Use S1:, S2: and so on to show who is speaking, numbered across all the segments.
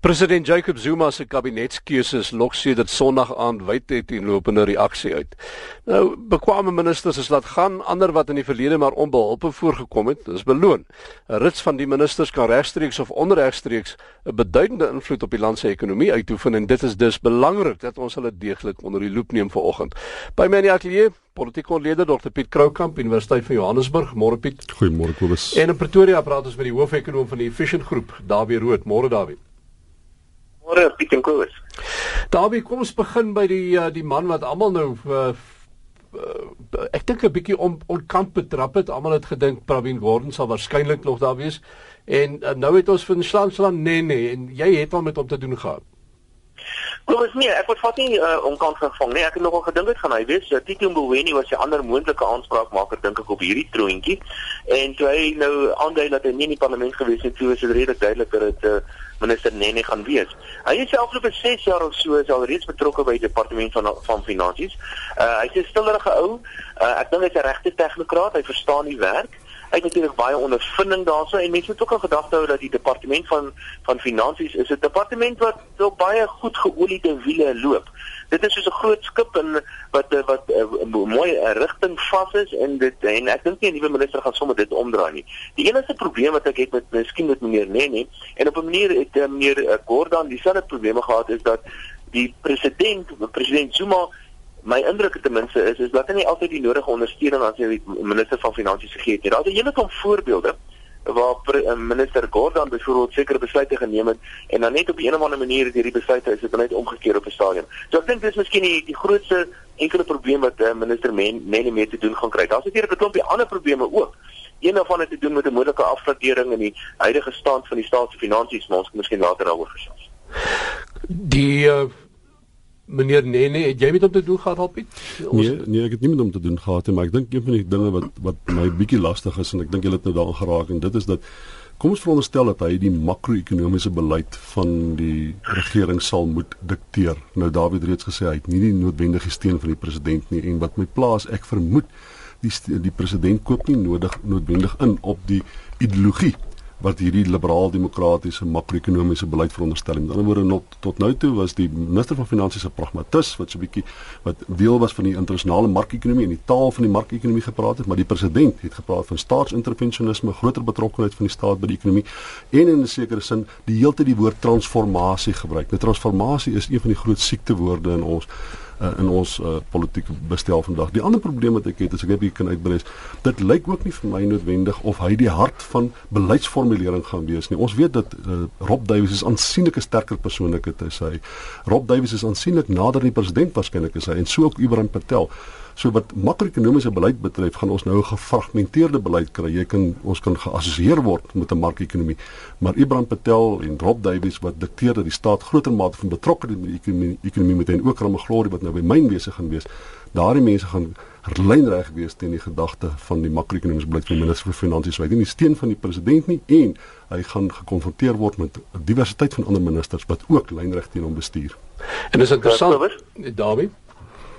S1: President Jacob Zuma se kabinetskeuses lok sedert Sondag aand wyd het en lopende reaksie uit. Nou, bekwame ministers is laat gaan, ander wat in die verlede maar onbeholpe voorgekom het, is beloon. 'n Rits van die ministers kan regstreeks of onregstreeks 'n beduidende invloed op die land se ekonomie uitoefen en dit is dus belangrik dat ons hulle deeglik onder die loep neem vanoggend. By my in die ateljee, politieke ontleder Dr Piet Kroukamp, Universiteit van Johannesburg. Môre Piet.
S2: Goeiemôre Kobus.
S1: En in Pretoria praat ons met die hoofekonoom van die Efficient Groep, Dawie Rood. Môre Dawie.
S3: Môre Piet en Koos.
S1: Dawie, kom ons begin by die uh, die man wat almal nou uh, uh, ek dink 'n bietjie on, onkant betrap het. Almal het gedink Pravin Gordhan sal waarskynlik nog daar wees. En uh, nou het ons van Slanslan nee nee en jy het al met hom te doen gehad.
S3: Koos nee, ek word vat nie uh, onkant gevang nie. Ek het nogal gedink dit gaan hy wees. Uh, Tito Mboweni was die ander moontlike aanspraakmaker dink ek op hierdie troontjie. En toe hy nou aandui dat hy nie in die parlement gewees het, toe is dit redelik duidelik dat dit uh, minister Nene gaan wees. Hy is self oor 6 jaar of so is al reeds betrokke by die departement van van finansies. Uh hy's 'n stillerige ou. Uh ek dink hy's 'n regte tegnokraat, hy verstaan die werk. Hy het natuurlik baie ondervinding daarso en mense moet ook aan gedagte hou dat die departement van van finansies is 'n departement wat op baie goed geoliede wiele loop. Dit is soos 'n groot skip en wat wat 'n mooi rigting vas is en dit en ek dink nie 'n nuwe minister gaan sommer dit omdraai nie. Die enigste probleem wat ek het met miskien met meneer Nene en op 'n manier het uh, meneer Gordhan dieselfde probleme gehad is dat die president president Zuma my indruk ten minste is is dat hy nie altyd die nodige ondersteuning aan sy minister van finansies gegee het nie. Daar is 'n hele klomp voorbeelde waar eh, minister Gordhan byvoorbeeld sekere besluite geneem het en dan net op 'n of ander manier hierdie besluite is dit net omgekeer op 'n stadium. So ek dink dis miskien die, die grootste enkele probleem wat uh, minister Nene mee te doen gaan kry. Daar's natuurlik 'n klompie ander probleme ook. Een daarvan het te doen met 'n moontlike afgradering in die huidige stand van die staatsfinansies, maar ons kan miskien later daaroor gesels.
S1: Die uh meneer Nene, het jy met hom te doen gehad al Piet?
S2: Nee, nee, ek het nie met hom te doen gehad nie, maar ek dink een van die dinge wat wat my bietjie lastig is en ek dink julle het nou daaraan geraak en dit is dat kom ons veronderstel dat hy die makro-ekonomiese beleid van die regering sal moet dikteer. Nou David reeds gesê hy het nie die noodwendige steun van die president nie en wat my plaas ek vermoed die die president koop nie nodig noodwendig in op die ideologie wat hierdie liberaal-demokratiese makro-ekonomiese beleid veronderstel. Met ander woorde not, tot nou toe was die minister van finansies 'n pragmatis wat so 'n bietjie wat deel was van die internasionale mark-ekonomie en die taal van die mark-ekonomie gepraat het, maar die president het gepraat van staatsintervensionisme, groter betrokkenheid van die staat by die ekonomie en in 'n sekere sin die heeltyd die woord transformasie gebruik. Nou transformasie is een van die groot siektewoorde in ons uh, in ons uh, politieke bestel vandag. Die ander probleem wat ek het is ek heb hier kan uitbrei. Dit lyk ook nie vir my noodwendig of hy die hart van beleidsformulering gaan wees nie. Ons weet dat uh, Rob Davies is aansienlike sterker persoonlikheid is hy. Rob Davies is aansienlik nader aan die president waarskynlik is hy en so ook Ibrahim Patel. So wat makro-ekonomiese beleid betref, gaan ons nou 'n gefragmenteerde beleid kry. Jy kan ons kan geassosieer word met 'n mark-ekonomie. Maar Ibrahim Patel en Rob Davies wat dikteer dat die staat groter mate van betrokkenheid met die ekonomie, ekonomie moet hê en ook Ramaglorie wat nou by myn besig gaan wees. Daardie mense gaan lynreg wees teen die gedagte van die makro-ekonomiese beleid van die minister van finansies. Hy het nie die steun van die president nie en hy gaan gekonfronteer word met 'n diversiteit van ander ministers wat ook lynreg teen hom bestuur.
S1: En dis interessant, Dawie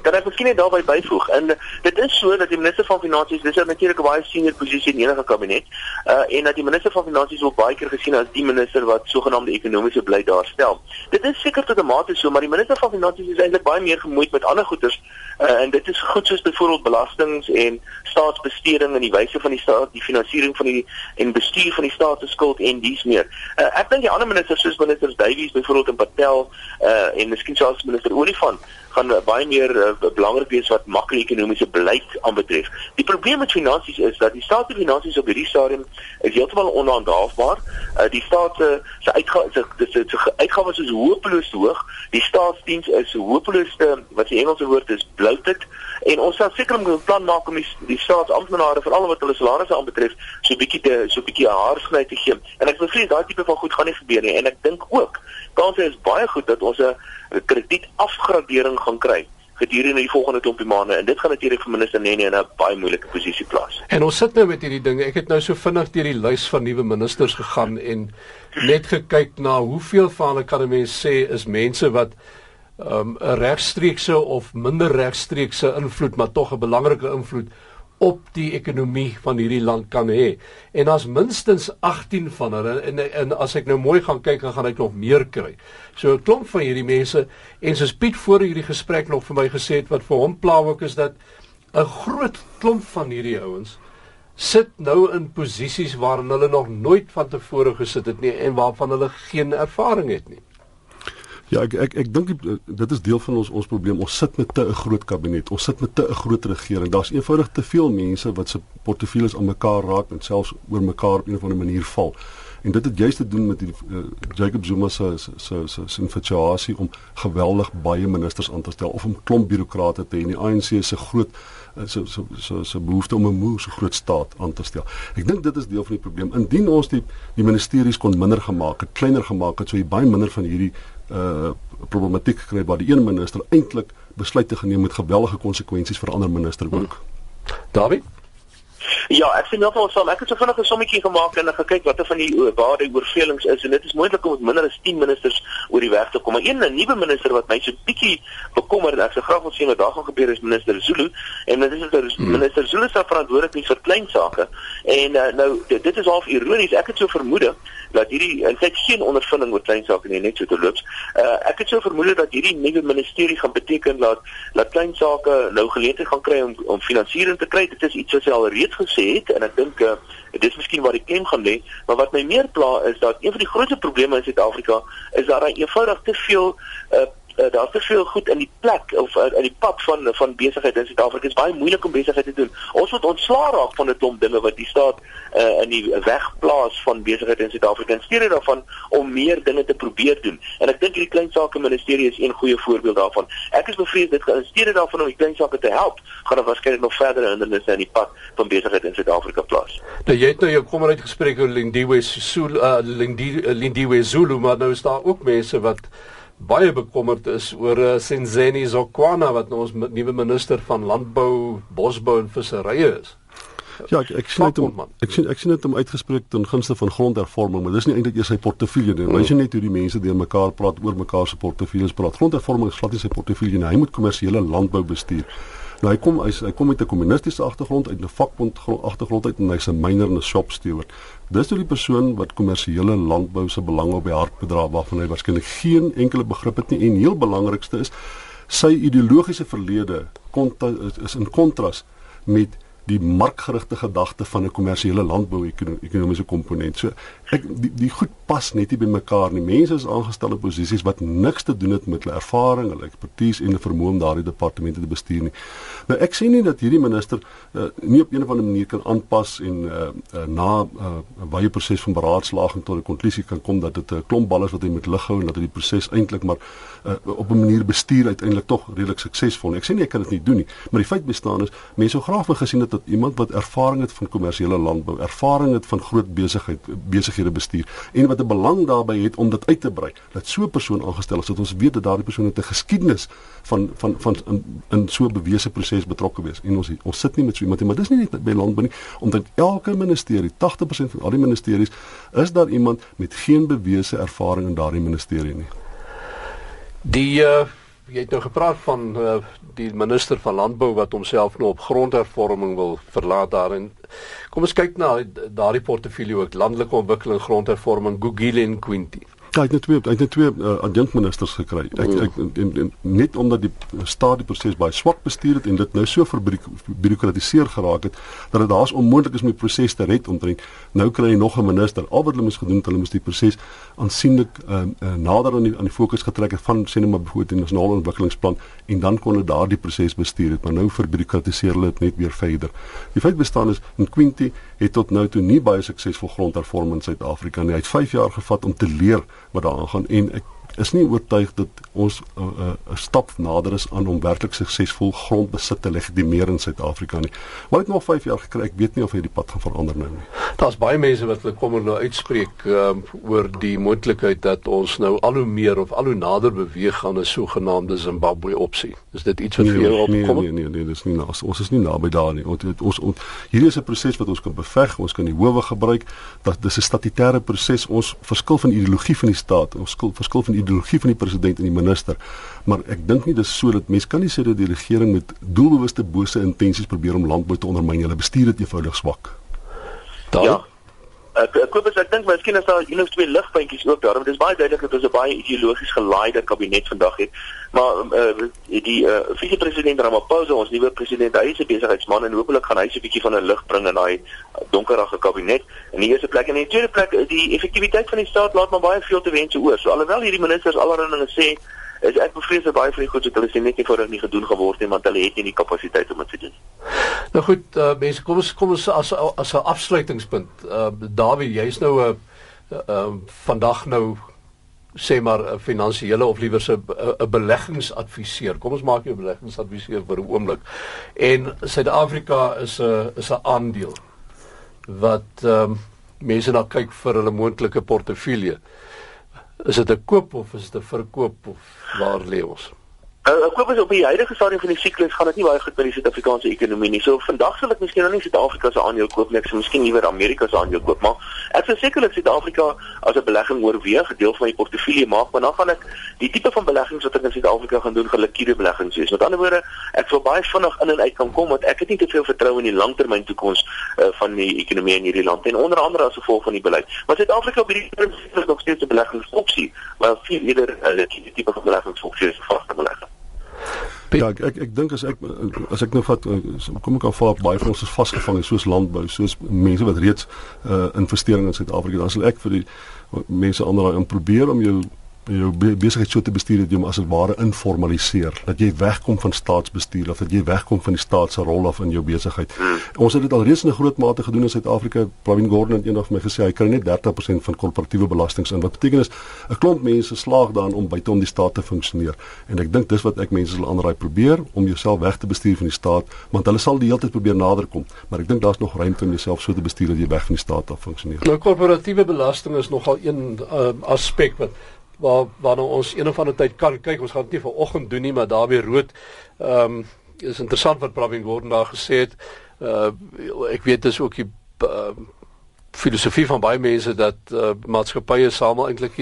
S3: kan ek miskien net daarby byvoeg. En dit is so dat die minister van finansies dis natuurlik 'n baie senior posisie in enige kabinet. Uh en dat die minister van finansies word baie keer gesien as die minister wat sogenaamde ekonomiese beleid daarstel. Dit is seker tot 'n mate so, maar die minister van finansies is eintlik baie meer gemoeid met ander goederes. Uh en dit is goed soos byvoorbeeld belastings en staatsbesteding en die wyse van die staat, die finansiering van die en bestuur van die staat se skuld en dies meer. Uh ek dink die ander ministers soos ministers Davies byvoorbeeld en Patel uh en miskien selfs minister Olifant gaan baie meer uh, belangrik wees wat makro-ekonomiese beleid aanbetref. Die probleem met finansies is dat die staat se finansies op hierdie stadium is heeltemal onhandhaafbaar. Uh, die staat se se uitgawes se uitgawes is hopeloos hoog. Die staatsdiens is hopeloos te wat die Engelse woord is bloated en ons sal seker 'n plan maak om die, die staatsamptenare veral wat hulle salarisse aanbetref so bietjie te so bietjie haarsny te gee. En ek bevrees daai tipe van goed gaan nie gebeur nie en ek dink ook kanse is baie goed dat ons 'n kredietafgradering gaan kry gedurende die volgende klompie maande en dit gaan natuurlik vir minister Nene in 'n baie moeilike posisie plaas.
S1: En ons sit nou met hierdie dinge. Ek het nou so vinnig deur die lys van nuwe ministers gegaan en net gekyk na hoeveel van hulle kan 'n mens sê is mense wat um, 'n regstreekse of minder regstreekse invloed, maar tog 'n belangrike invloed op die ekonomie van hierdie land kan hê. En as minstens 18 van hulle en, en as ek nou mooi gaan kyk, dan gaan ek nog meer kry. So 'n klomp van hierdie mense en soos Piet voor hierdie gesprek nog vir my gesê het wat vir hom pla ook is dat 'n groot klomp van hierdie ouens sit nou in posisies waarin hulle nog nooit van tevore gesit het nie en waarvan hulle geen ervaring het nie.
S2: Ja, ek ek ek dink dit is deel van ons ons probleem. Ons sit met te 'n groot kabinet. Ons sit met te 'n groot regering. Daar's eenvoudig te veel mense wat se portefeuilles aan mekaar raak en selfs oor mekaar op 'n of ander manier val. En dit het juist te doen met die uh, Jacob Zuma se se se se infatuasie om geweldig baie ministers aan te stel of om klomp bureaukrate te hê. Die ANC se groot so so so so behoefte om 'n moe so groot staat aan te stel. Ek dink dit is deel van die probleem. Indien ons die die ministeries kon minder gemaak het, kleiner gemaak het, sou jy baie minder van hierdie uh problematiek gekry waar die een minister eintlik besluite geneem met geweldige konsekwensies vir ander minister ook.
S1: Hmm. David
S3: Ja, ek sien nog wel saam. Ek het so vinnig 'n sommetjie gemaak en gekyk watter van die waar die oorvelings is en dit is moontlik om met minder as 10 ministers oor die weg te kom. Maar een 'n nuwe minister wat my so bietjie bekommer en ek se graag wil sien wat daar gaan gebeur is minister Zulu en dit is dat hmm. minister Zulu se verantwoordelik vir klein sake. En uh, nou dit, dit is half ironies. Ek het so vermoed dat hierdie en sy het geen ondervinding oor klein sake nie net so te loops. Uh, ek het so vermoed dat hierdie nuwe ministerie gaan beteken dat dat klein sake nou geleentheid gaan kry om om finansiering te kry. Dit is iets wat sy al reeds gesê het en ek dink uh, dit is miskien waar die klem gaan lê, maar wat my meer pla is dat een van die grootste probleme in Suid-Afrika is dat daar eenvoudig te veel uh, uh, daar's te veel goed in die plek of uh, in die pad van van besigheid in Suid-Afrika. Dit is baie moeilik om besigheid te doen. Ons moet ontslaa raak van 'n klomp dinge wat die staat uh, in die weg plaas van besigheid in Suid-Afrika en steeds daarvan om meer dinge te probeer doen. En ek dink hierdie klein sake ministerie is een goeie voorbeeld daarvan. Ek is bevrees dit in steede daarvan om die klein sake te help, gaan dit waarskynlik nog verder hindernisse in die pad van besigheid in Suid-Afrika plaas.
S1: Nou jy het nou jou kommer uitgespreek oor Lindiwe Zulu, uh, Lindiwe Zulu, maar nou is daar ook mense wat baie bekommerd is oor uh, Senzeni Zokwana wat nou ons nuwe minister van landbou, bosbou en visserye is.
S2: Ja, ek ek sien dit om ek sien ek sien dit om uitgespreek ten gunste van grondhervorming, maar dis nie eintlik eers sy portefeulje nie. Mens sien net hoe die mense deur mekaar praat oor mekaar se portefeuilles praat. Grondhervorming is glad nie sy portefeulje nie. Hy moet kommersiële landbou bestuur. Nou hy kom hy, hy kom met 'n kommunistiese agtergrond uit 'n vakbond agtergrond uit en hy's 'n miner en 'n shop steward. Dis toe die persoon wat kommersiële landbou se belang op die hart bedra waarvan hy waarskynlik geen enkele begrip het nie en heel belangrikste is sy ideologiese verlede is in kontras met die markgerigte gedagte van 'n kommersiële landbou ekonomiese komponent. So ek die, die goed pas net nie by mekaar nie. Mense is aangestel in posisies wat niks te doen het met hulle ervaring, hulle ekspertise en 'n vermoë om daardie departemente te bestuur nie. Nou ek sê nie dat hierdie minister uh, nie op 'n of ander manier kan aanpas en uh, uh, na 'n uh, baie proses van beraadslaging tot 'n konklusie kan kom dat dit 'n klomp bal is wat hy moet lig hou en dat hy die proses eintlik maar uh, op 'n manier bestuur uiteindelik tog redelik suksesvol. Ek sê nie ek kan dit nie doen nie, maar die feit bestaan is mense sou graag wou gesien het dat iemand wat ervaring het van kommersiële landbou, ervaring het van groot besigheid besighede bestuur en wat 'n belang daarbey het om dit uit te brei, dat so 'n persoon aangestel is dat ons weet dat daardie persoon het 'n geskiedenis van van van in, in so 'n bewese proses betrokke wees. En ons ons sit nie met so iemand nie, maar dis nie net by landbou nie, omdat elke ministerie, 80% van al die ministeries, is daar iemand met geen bewese ervaring in daardie ministerie nie.
S1: Die uh, jy het nou gepraat van uh, die minister van landbou wat homself nou op grondhervorming wil verlaat daarin. Kom ons kyk na daardie portefeulje ook landelike ontwikkeling, grondhervorming, Gugile en Quinty.
S2: Ja, hy het net twee hy het net twee uh, adjunkministers gekry. Ek, ek en, en, net omdat die staat die proses baie swak bestuur het en dit nou so verbirokratiseer geraak het dat dit daar's onmoontlik is om die proses te red omtrent. Nou kry hy nog 'n minister. Al wat hulle moes gedoen het, hulle moes die proses aansienlik uh, uh, nader aan die aan die fokus getrek het van sê net maar byvoorbeeld die nasionale ontwikkelingsplan en dan kon hulle daardie proses bestuur het, maar nou verbirokratiseer hulle dit net weer verder. Die feit bestaan is in Quinty het tot nou toe nie baie suksesvol grondhervorming in Suid-Afrika nie. Hy het 5 jaar gevat om te leer wat daar aangaan en ek is nie oortuig dat ons 'n uh, uh, stap nader is aan om werklik suksesvol grondbesit te legitimeer in Suid-Afrika nie. Maar ek het nog 5 jaar gekry. Ek weet nie of hy die pad gaan verander nou nie.
S1: Daar's baie mense wat hulle kommer nou uitspreek um, oor die moontlikheid dat ons nou al hoe meer of al hoe nader beweeg aan 'n sogenaamde Zimbabwe opsie. Is dit iets wat
S2: nee,
S1: vir jou
S2: nee,
S1: opkom?
S2: Nee, nee, nee, dis nie naas. Ons is nie naby daar nie. Ons ons, ons hierdie is 'n proses wat ons kan beveg. Ons kan die howe gebruik. Dat dis 'n statutêre proses. Ons verskil van ideologie van die staat. Ons verskil van ideologie van die president en die minister. Maar ek dink nie dis so dat mense kan nie sê dat die regering met doelbewuste bose intensies probeer om landbou te ondermyn. Hulle bestuur dit eenvoudig swak.
S3: Daar ja. Ek koop as ek dink miskien is daar een of twee ligpuntjies ook daar, want dit is baie duidelik dat ons 'n baie ideologies gelaaide kabinet vandag het. Maar uh, die uh, vice-president Ramaphosa, ons nuwe president, hy is 'n besigheidsman en hopelik gaan hy se bietjie van 'n lig bring in daai donkerige kabinet. In die eerste plek en in die tweede plek, die effektiwiteit van die staat laat maar baie veel te wense oor. So alhoewel hierdie ministers dinge sê, is ek bevrees dat baie van die goed wat hulle sê net nie voordat nie gedoen geword het want hulle het nie die kapasiteit om dit te doen.
S1: Nou goed, uh, mense, kom ons kom ons as as 'n afsluitingspunt. Uh Dawie, jy's nou 'n uh, uh, vandag nou sê maar 'n finansiële of liewer 'n beleggingsadviseur. Kom ons maak jou beleggingsadviseur vir 'n oomblik. En Suid-Afrika is 'n is 'n aandeel wat ehm um, mense na kyk vir hulle moontlike portefeulje. Is dit 'n koop of is dit 'n verkoop of waar lê ons?
S3: Uh, ek koop is op die huidige stadium van die siklus gaan dit nie baie goed met die Suid-Afrikaanse ekonomie nie. So vandag sal ek miskien nou nie Suid-Afrika se aandeel koop nie, ek sal miskien liewer Amerika se aandeel koop, maar ek sal sekerlik Suid-Afrika as 'n belegging oorweeg, 'n deel van my portefeulje maak, maar dan gaan ek die tipe van beleggings wat ek in Suid-Afrika gaan doen, geliquide beleggings wees. Met ander woorde, ek sal baie vinnig in en uit kan kom want ek het nie te veel vertroue in die langtermyn toekoms uh, van die ekonomie in hierdie land en onder andere as gevolg van die beleid. Maar Suid-Afrika op hierdie punt is nog steeds 'n beleggingsopsie, maar veel eerder 'n uh, tipe van beleggingsopsie is vaste belegging.
S2: Ja, ek ek, ek dink as ek as ek nou vat kom ek aan vaar baie van ons is vasgevang soos landbou, soos mense wat reeds uh investering in Suid-Afrika, dan sal ek vir die mense ander daai probeer om jou jou besigheid so te bestuur dat jy hom as 'n ware informaliseer dat jy wegkom van staatsbestuur of dat jy wegkom van die staat se rol af in jou besigheid. Hmm. Ons het dit al reeds in 'n groot mate gedoen in Suid-Afrika. Pravin Gordhan het eendag vir my gesê hy kry net 30% van korporatiewe belastings in. Wat beteken is 'n klomp mense slaag daarin om buite om die staat te funksioneer. En ek dink dis wat ek mense sal aanraai probeer om jouself weg te bestuur van die staat, want hulle sal die hele tyd probeer naderkom, maar ek dink daar's nog ruimte om jouself so te bestuur dat jy weg van die staat af funksioneer.
S1: Nou korporatiewe belasting is nogal een uh, aspek wat waar waarna ons een of ander tyd kan kyk. Ons gaan dit nie vanoggend doen nie, maar daar weer rood. Ehm um, is interessant wat Pravin Gordhan daar gesê het. Uh ek weet dis ook die uh, filosofie van baie mense dat uh, maatskappye saam eintlik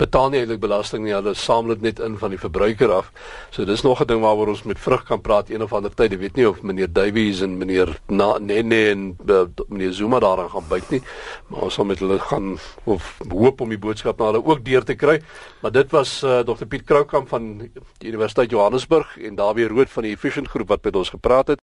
S1: betaal nie eintlik belasting nie. Hulle samel dit net in van die verbruiker af. So dis nog 'n ding waaroor ons met vrug kan praat een of ander tyd. Ek weet nie of meneer Davies en meneer Nene en uh, meneer Zuma daaraan gaan byt nie. Maar ons sal met hulle gaan of hoop om die boodskap na hulle ook deur te kry. Maar dit was uh, Dr Piet Kroukamp van die Universiteit Johannesburg en Dawie Rood van die Efficient Groep wat met ons gepraat het.